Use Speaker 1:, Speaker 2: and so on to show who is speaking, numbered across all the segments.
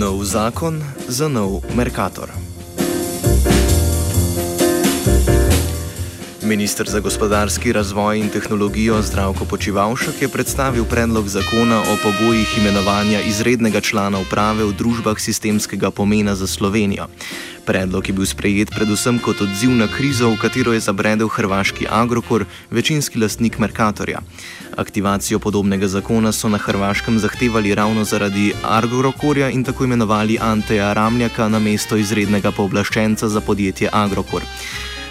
Speaker 1: Nov zakon za nov Merkator. Ministr za gospodarski razvoj in tehnologijo Zdravko Počivalšek je predstavil predlog zakona o pogojih imenovanja izrednega člana uprave v družbah sistemskega pomena za Slovenijo. Predlog je bil sprejet predvsem kot odziv na krizo, v katero je zabredel hrvaški Agrokor, večinski lastnik Merkatorja. Aktivacijo podobnega zakona so na Hrvaškem zahtevali ravno zaradi Agrokorja in tako imenovali Anteja Ramljaka na mesto izrednega pooblaščenca za podjetje Agrokor.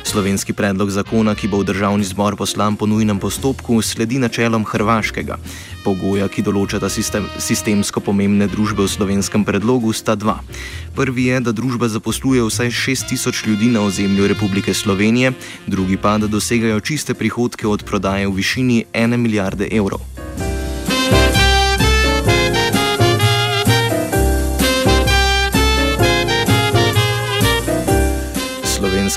Speaker 1: Slovenski predlog zakona, ki bo v državni zbor poslan po nujnem postopku, sledi načelom hrvaškega. Pogoja, ki določata sistem, sistemsko pomembne družbe v slovenskem predlogu, sta dva. Prvi je, da družba zaposluje vsaj 6000 ljudi na ozemlju Republike Slovenije, drugi pa, da dosegajo čiste prihodke od prodaje v višini 1 milijarde evrov.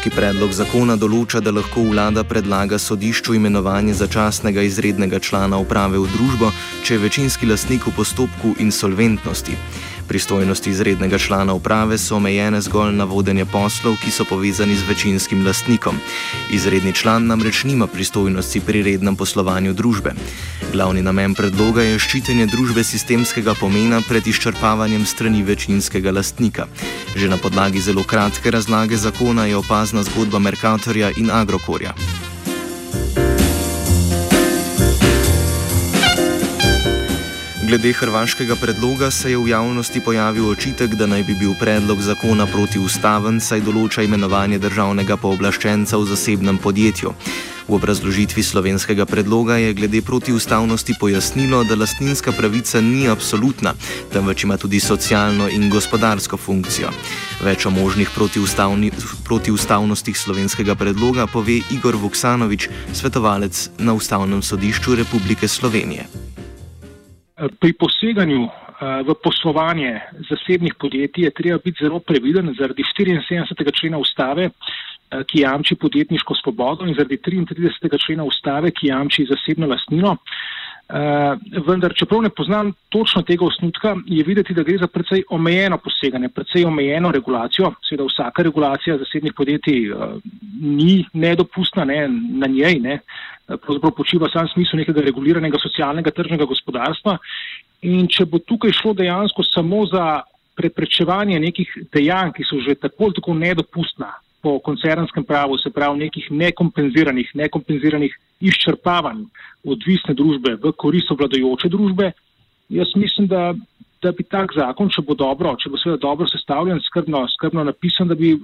Speaker 1: Slovenski predlog zakona določa, da lahko vlada predlaga sodišču imenovanje začasnega izrednega člana uprave v družbo, če je večinski lastnik v postopku insolventnosti. Pristojnosti izrednega člana uprave so omejene zgolj na vodenje poslov, ki so povezani z večinskim lastnikom. Izredni član namreč nima pristojnosti pri rednem poslovanju družbe. Glavni namen predloga je ščitenje družbe sistemskega pomena pred izčrpavanjem strani večinskega lastnika. Že na podlagi zelo kratke razlage zakona je opazna zgodba Merkatorja in Agrokorja. Glede hrvaškega predloga se je v javnosti pojavil očitek, da naj bi bil predlog zakona protiustaven, saj določa imenovanje državnega pooblaščenca v zasebnem podjetju. V obrazložitvi slovenskega predloga je glede protiustavnosti pojasnilo, da lastninska pravica ni absolutna, temveč ima tudi socialno in gospodarsko funkcijo. Več o možnih protiustavnostih slovenskega predloga pove Igor Vuksanovič, svetovalec na Ustavnem sodišču Republike Slovenije.
Speaker 2: Pri poseganju v poslovanje zasebnih podjetij je treba biti zelo previden zaradi 74. člena ustave, ki jamči podjetniško svobodo in zaradi 33. člena ustave, ki jamči zasebno lastnino. Vendar, čeprav ne poznam točno tega osnutka, je videti, da gre za precej omejeno poseganje, precej omejeno regulacijo. Seveda vsaka regulacija zasebnih podjetij ni nedopustna ne, na njej, ne, pravzaprav počiva sam smisel nekega reguliranega socialnega tržnega gospodarstva. In če bo tukaj šlo dejansko samo za preprečevanje nekih dejanj, ki so že tako ali tako nedopustna po koncernskem pravu, se pravi nekih nekompenziranih, nekompenziranih izčrpavanj odvisne družbe v korist obladojoče družbe, jaz mislim, da, da bi tak zakon, če bo dobro, če bo seveda dobro sestavljen, skrbno, skrbno napisan, da bi,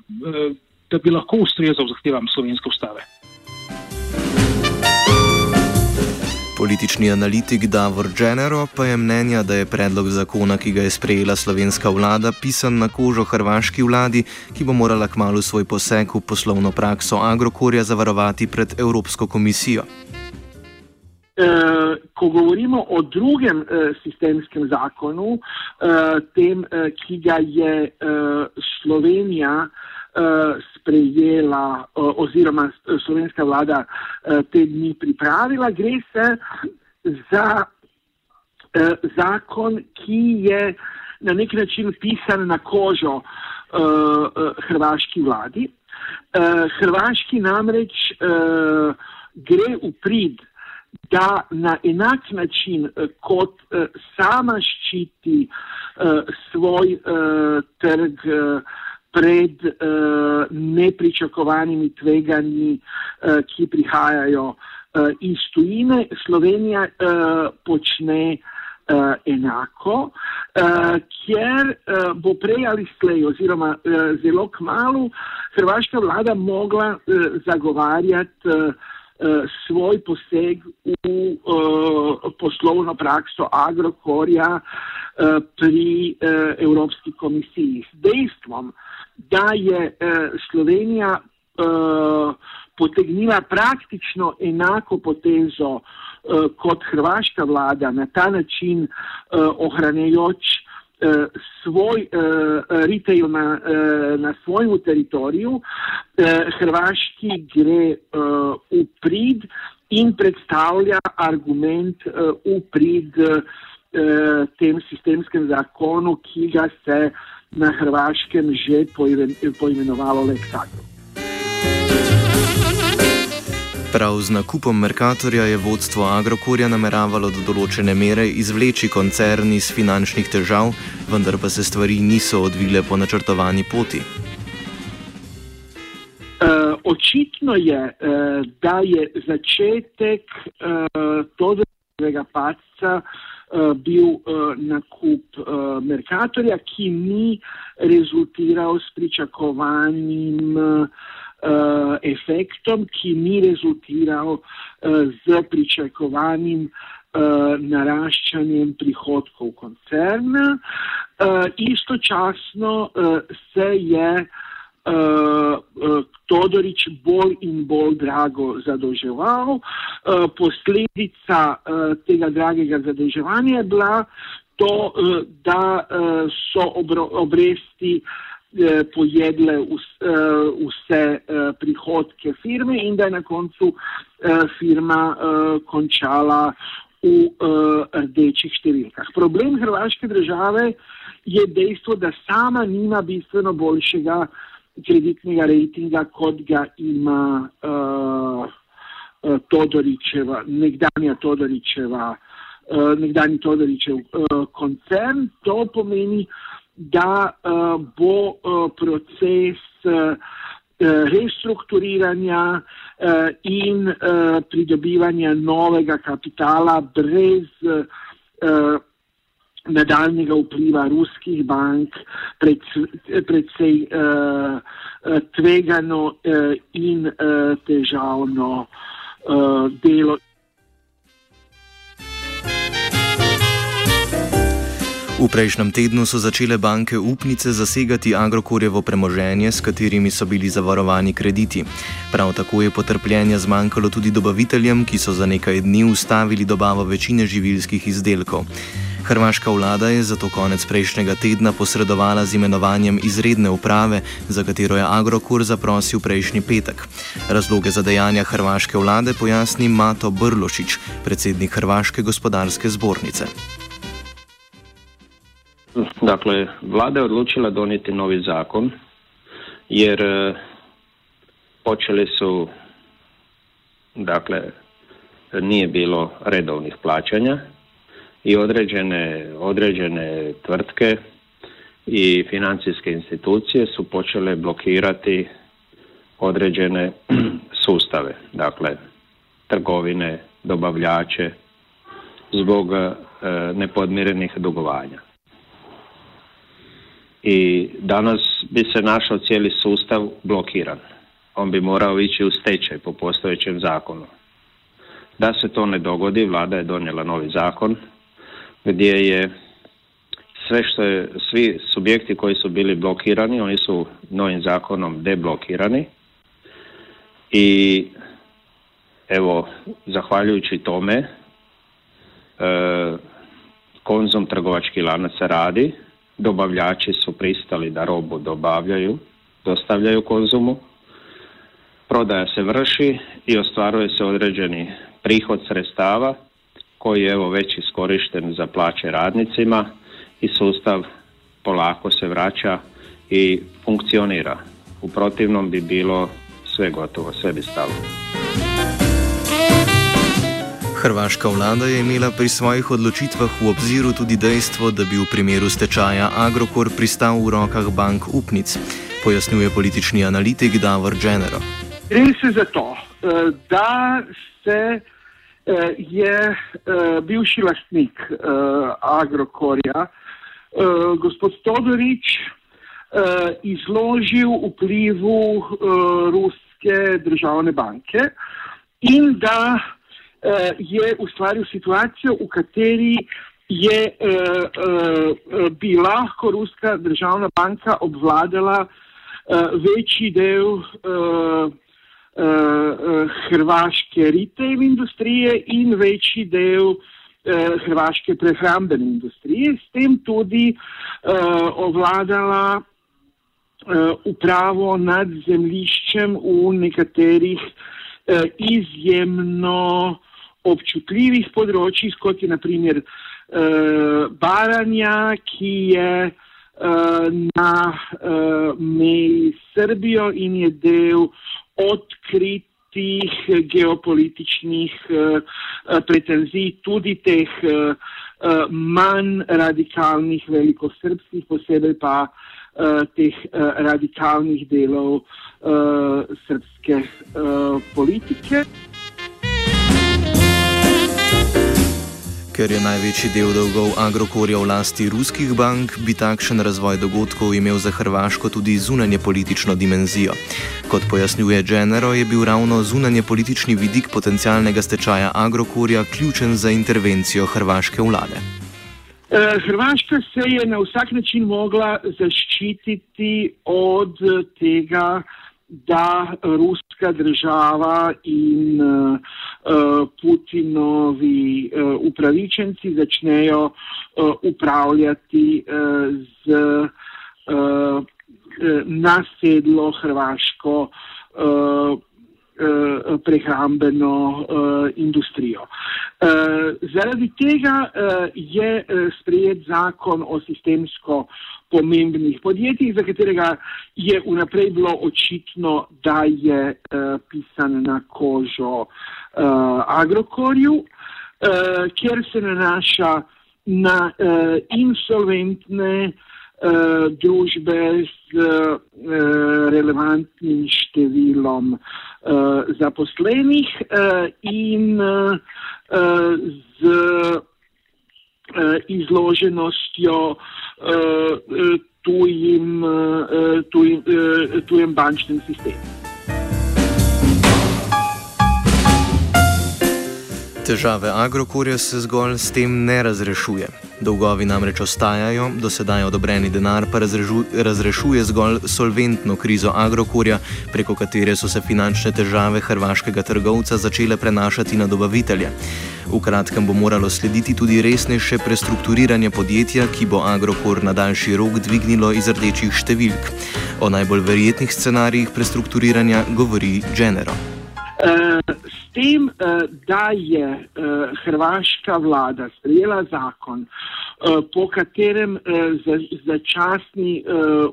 Speaker 2: da bi lahko ustrezal zahtevam slovenske ustave.
Speaker 1: Politični analitik Davor Genero pa je mnenja, da je predlog zakona, ki ga je sprejela slovenska vlada, pisan na kožo hrvaški vladi, ki bo morala kmalo svoj poseg v poslovno prakso Agrokorja zavarovati pred Evropsko komisijo.
Speaker 3: Ko govorimo o drugem sistemskem zakonu, tem, ki ga je Slovenija sprejela oziroma slovenska vlada te dni pripravila, gre se za zakon, ki je na nek način pisan na kožo hrvaški vladi. Hrvaški namreč gre v prid da na enak način, kot sama ščiti svoj trg pred uh, nepričakovanimi tveganji, uh, ki prihajajo uh, iz tujine, Slovenija uh, počne uh, enako, uh, ker uh, bo prej ali slej, oziroma uh, zelo k malu, hrvaška vlada mogla uh, zagovarjati uh, svoj poseg v uh, poslovno prakso Agrokorja uh, pri uh, Evropski komisiji. S dejstvom, da je uh, Slovenija uh, potegnila praktično enako potezo Eh, kot hrvaška vlada na ta način eh, ohranjajoč eh, svoj retail na, na svojem teritoriju, hrvaški gre v prid in predstavlja argument v prid tem sistemskem zakonu, ki ga se na hrvaškem že poimenovalo Lexagro.
Speaker 1: Prav z nakupom Merkatorja je vodstvo Agrokorja nameravalo do določene mere izvleči koncern iz finančnih težav, vendar pa se stvari niso odvile po načrtovani poti.
Speaker 3: Uh, očitno je, uh, da je začetek uh, tega paca uh, bil uh, nakup uh, Merkatorja, ki ni rezultiral s pričakovanim. Efektom, ki ni rezultiral z pričakovanim naraščanjem prihodkov koncerna. Istočasno se je uh, uh, Todorič bolj in bolj drago zadolževal. Uh, posledica uh, tega dragega zadolževanja je bila to, uh, da uh, so obro, obresti uh, Eh, pojedle eh, vse eh, prihodke firme in da je na koncu firma končala v rdečih številkah. Problem hrvaške države je dejstvo, da sama nima bistveno boljšega kreditnega rejtinga, kot ga ima Todoričeva, nekdanja Todoričeva, nekdani Todoričev koncern. To pomeni, da uh, bo uh, proces uh, restrukturiranja uh, in uh, pridobivanja novega kapitala brez uh, nadaljnega vpliva ruskih bank pred, predvsej uh, tvegano uh, in uh, težavno uh, delo.
Speaker 1: V prejšnjem tednu so začele banke upnice zasegati Agrokorjevo premoženje, s katerimi so bili zavarovani krediti. Prav tako je potrpljenja zmanjkalo tudi dobaviteljem, ki so za nekaj dni ustavili dobavo večine živilskih izdelkov. Hrvaška vlada je zato konec prejšnjega tedna posredovala z imenovanjem izredne uprave, za katero je Agrokor zaprosil prejšnji petek. Razloge za dejanja hrvaške vlade pojasni Mato Brlošič, predsednik Hrvaške gospodarske zbornice.
Speaker 4: Dakle, vlada je odlučila donijeti novi zakon jer e, počeli su, dakle, nije bilo redovnih plaćanja i određene, određene tvrtke i financijske institucije su počele blokirati određene sustave, dakle, trgovine, dobavljače, zbog e, nepodmirenih dugovanja i danas bi se našao cijeli sustav blokiran. On bi morao ići u stečaj po postojećem zakonu. Da se to ne dogodi, vlada je donijela novi zakon gdje je sve što je, svi subjekti koji su bili blokirani, oni su novim zakonom deblokirani. I evo, zahvaljujući tome, e, konzum trgovački lanac radi, dobavljači su pristali da robu dobavljaju, dostavljaju konzumu, prodaja se vrši i ostvaruje se određeni prihod sredstava koji je evo već iskorišten za plaće radnicima i sustav polako se vraća i funkcionira. U protivnom bi bilo sve gotovo, sve bi stalo.
Speaker 1: Hrvaška vlada je imela pri svojih odločitvah v obziru tudi dejstvo, da bi v primeru stečaja Agrokor pristal v rokah bank upnic, pojasnjuje politični analitik Davor Genero.
Speaker 3: Gre se za to, eh, da se je eh, bivši lastnik Agrokorja, gospod Todorič, izložil vplivu Ruske državne banke in da je ustvaril situacijo, v kateri je bi lahko Ruska državna banka obvladala večji del hrvaške retail industrije in večji del uh, hrvaške prehrambene industrije, s tem tudi uh, ovladala uh, upravo nad zemliščem v nekaterih uh, izjemno občutljivih področjih, kot je naprimer uh, Baranja, ki je na uh, meji s Srbijo in je del odkritih geopolitičnih uh, pretenzij, tudi teh manj radikalnih velikosrbskih, posebej pa teh radikalnih delov srpske politike.
Speaker 1: Ker je največji del dolgov Agrokorja v lasti ruskih bank, bi takšen razvoj dogodkov imel za Hrvaško tudi zunanje politično dimenzijo. Kot pojasnjuje Genero, je bil ravno zunanje politični vidik potencialnega stečaja Agrokorja ključen za intervencijo hrvaške vlade.
Speaker 3: Eh, Hrvaška se je na vsak način mogla zaščititi od tega, da ruska država in uh, Putinovi uh, upravičenci začnejo uh, upravljati uh, z uh, nasedlo hrvaško uh, prehrambeno uh, industrijo. Uh, zaradi tega uh, je uh, sprejet zakon o sistemsko pomembnih podjetjih, za katerega je vnaprej bilo očitno, da je uh, pisan na kožo uh, Agrokorju, uh, kjer se nanaša na uh, insolventne uh, družbe z uh, relevantnim številom uh, zaposlenih uh, in uh, z uh, izloženostjo uh, tujim, uh, tujim, uh, tujem bančnem sistemu.
Speaker 1: Težave Agrokorja se zgolj s tem ne razrešuje. Dolgovi namreč ostajajo, do sedaj odobreni denar pa razrežu, razrešuje zgolj solventno krizo Agrokorja, preko katere so se finančne težave hrvaškega trgovca začele prenašati na dobavitelje. V kratkem bo moralo slediti tudi resnejše prestrukturiranje podjetja, ki bo Agrokor na daljši rok dvignilo iz rdečih številk. O najbolj verjetnih scenarijih prestrukturiranja govori Genero.
Speaker 3: Uh, s tem, uh, da je uh, hrvaška vlada sprejela zakon, uh, po katerem za, začasni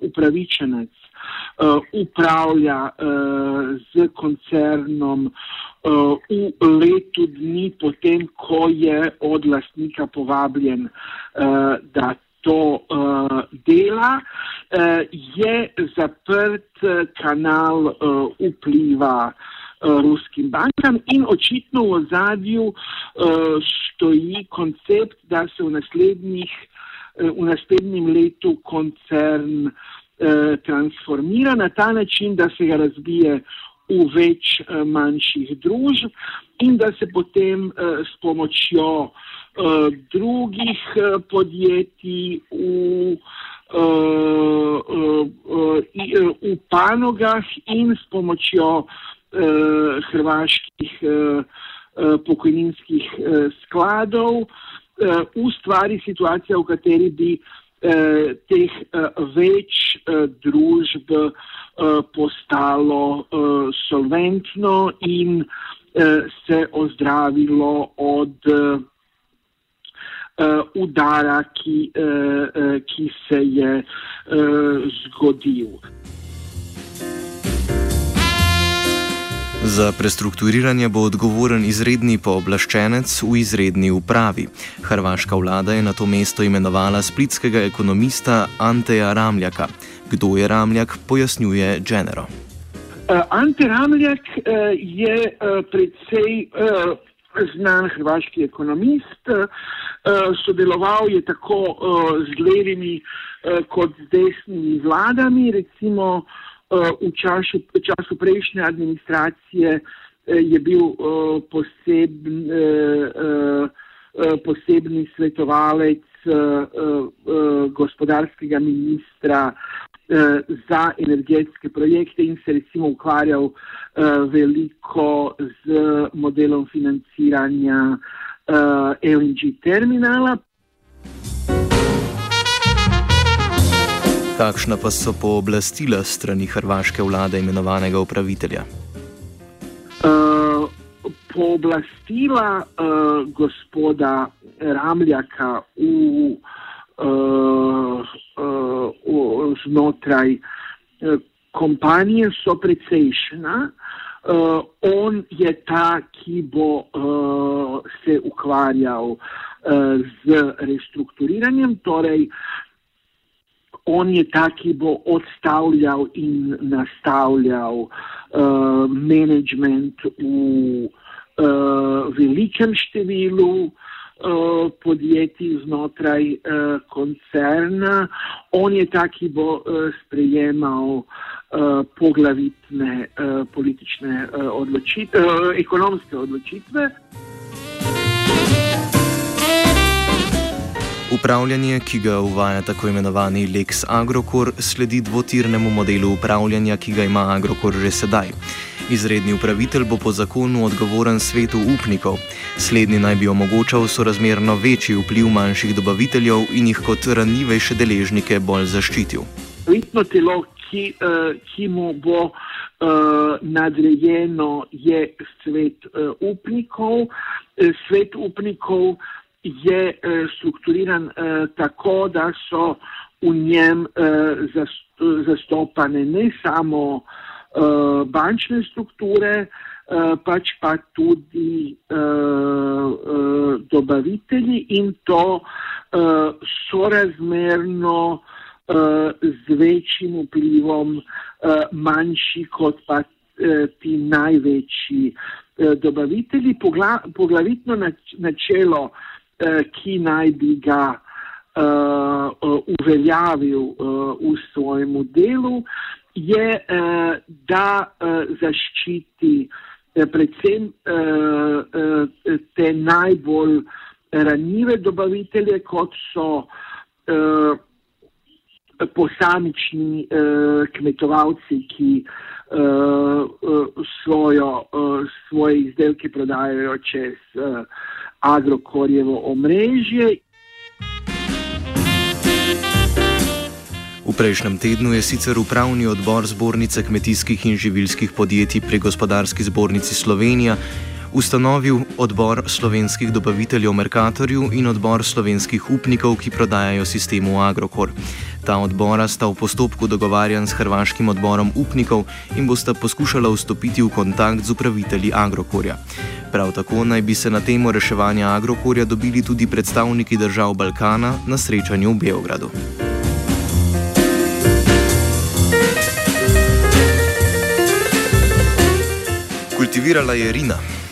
Speaker 3: upravičenec upravlja z koncernom v letu dni, potem, ko je od lastnika povabljen, da to dela, je zaprt kanal vpliva. Eh, ruskim bankam in očitno v ozadju uh, stoji koncept, da se v, uh, v naslednjem letu koncern transformira na ta način, da se ga razbije v več manjših družb in da se potem s pomočjo drugih podjetij v Uh, uh, uh, v panogah in s pomočjo hrvaških uh, uh, pokojninskih uh, skladov, uh, ustvari situacijo, v kateri bi uh, teh uh, več uh, družb uh, postalo uh, solventno in uh, se ozdravilo od uh, udara, ki, uh, uh, ki se je uh, zgodil.
Speaker 1: Za prestrukturiranje bo odgovoren izredni pooblaščenec v izredni upravi. Hrvaška vlada je na to mesto imenovala splitskega ekonomista Anteja Ramljaka. Kdo je Ramljak, pojasnjuje Genero.
Speaker 3: Uh, Ante Ramljak uh, je uh, predvsej znan hrvaški ekonomist, sodeloval je tako z levimi kot z desnimi vladami, recimo v, času, v času prejšnje administracije uh, je bil posebn, uh, uh, posebni svetovalec gospodarskega ministra za energetske projekte in se recimo ukvarjal veliko z modelom financiranja LNG terminala.
Speaker 1: Kakšna pa so pooblastila strani hrvaške vlade imenovanega upravitelja?
Speaker 3: Uh, pooblastila uh, gospoda Ramljaka v, uh, uh, znotraj uh, kompanije so precejšna. Uh, on je ta, ki bo uh, se ukvarjal uh, z restrukturiranjem, torej on je ta, ki bo odstavljal in nastavljal uh, management v uh, velikem številu uh, podjetij znotraj uh, koncerna. On je ta, ki bo uh, sprejemal uh, poglavitne uh, politične uh, odločitve, uh, ekonomske odločitve.
Speaker 1: Upravljanje, ki ga uvaja tako imenovani Lex Agrokor, sledi dvotirnemu modelu upravljanja, ki ga ima Agrokor že sedaj. Izredni upravitelj bo po zakonu odgovoren svetu upnikov. Slednji naj bi omogočal sorazmerno večji vpliv manjših dobaviteljev in jih kot ranljivejše deležnike bolj zaščitil.
Speaker 3: Vitno telo, ki, uh, ki mu bo uh, nadrejeno, je svet uh, upnikov. Svet upnikov je eh, strukturiran eh, tako, da so v njem eh, zastopane ne samo bančne strukture, pač pa tudi dobavitelji in to sorazmerno z večjim vplivom manjši kot pa ti največji dobavitelji. Poglavitno načelo Eh, ki naj bi ga uh, uveljavil uh, v svojem delu, je, da zaščiti predvsem te najbolj ranjive dobavitelje, kot so posamični kmetovalci, ki svojo, svoje izdelke prodajajo čez Agrokorjevo omrežje.
Speaker 1: V prejšnjem tednu je sicer upravni odbor Zbornice kmetijskih in živilskih podjetij pri Gospodarski zbornici Slovenija ustanovil odbor slovenskih dobaviteljev Merkatorju in odbor slovenskih upnikov, ki prodajajo sistemu Agrokor. Ta odbora sta v postopku dogovarjan s hrvaškim odborom upnikov in bosta poskušala vstopiti v kontakt z upravitelji Agrokorja. Prav tako naj bi se na temo reševanja Agrokorja dobili tudi predstavniki držav Balkana na srečanju v Beogradu. Kultivirala je Rina.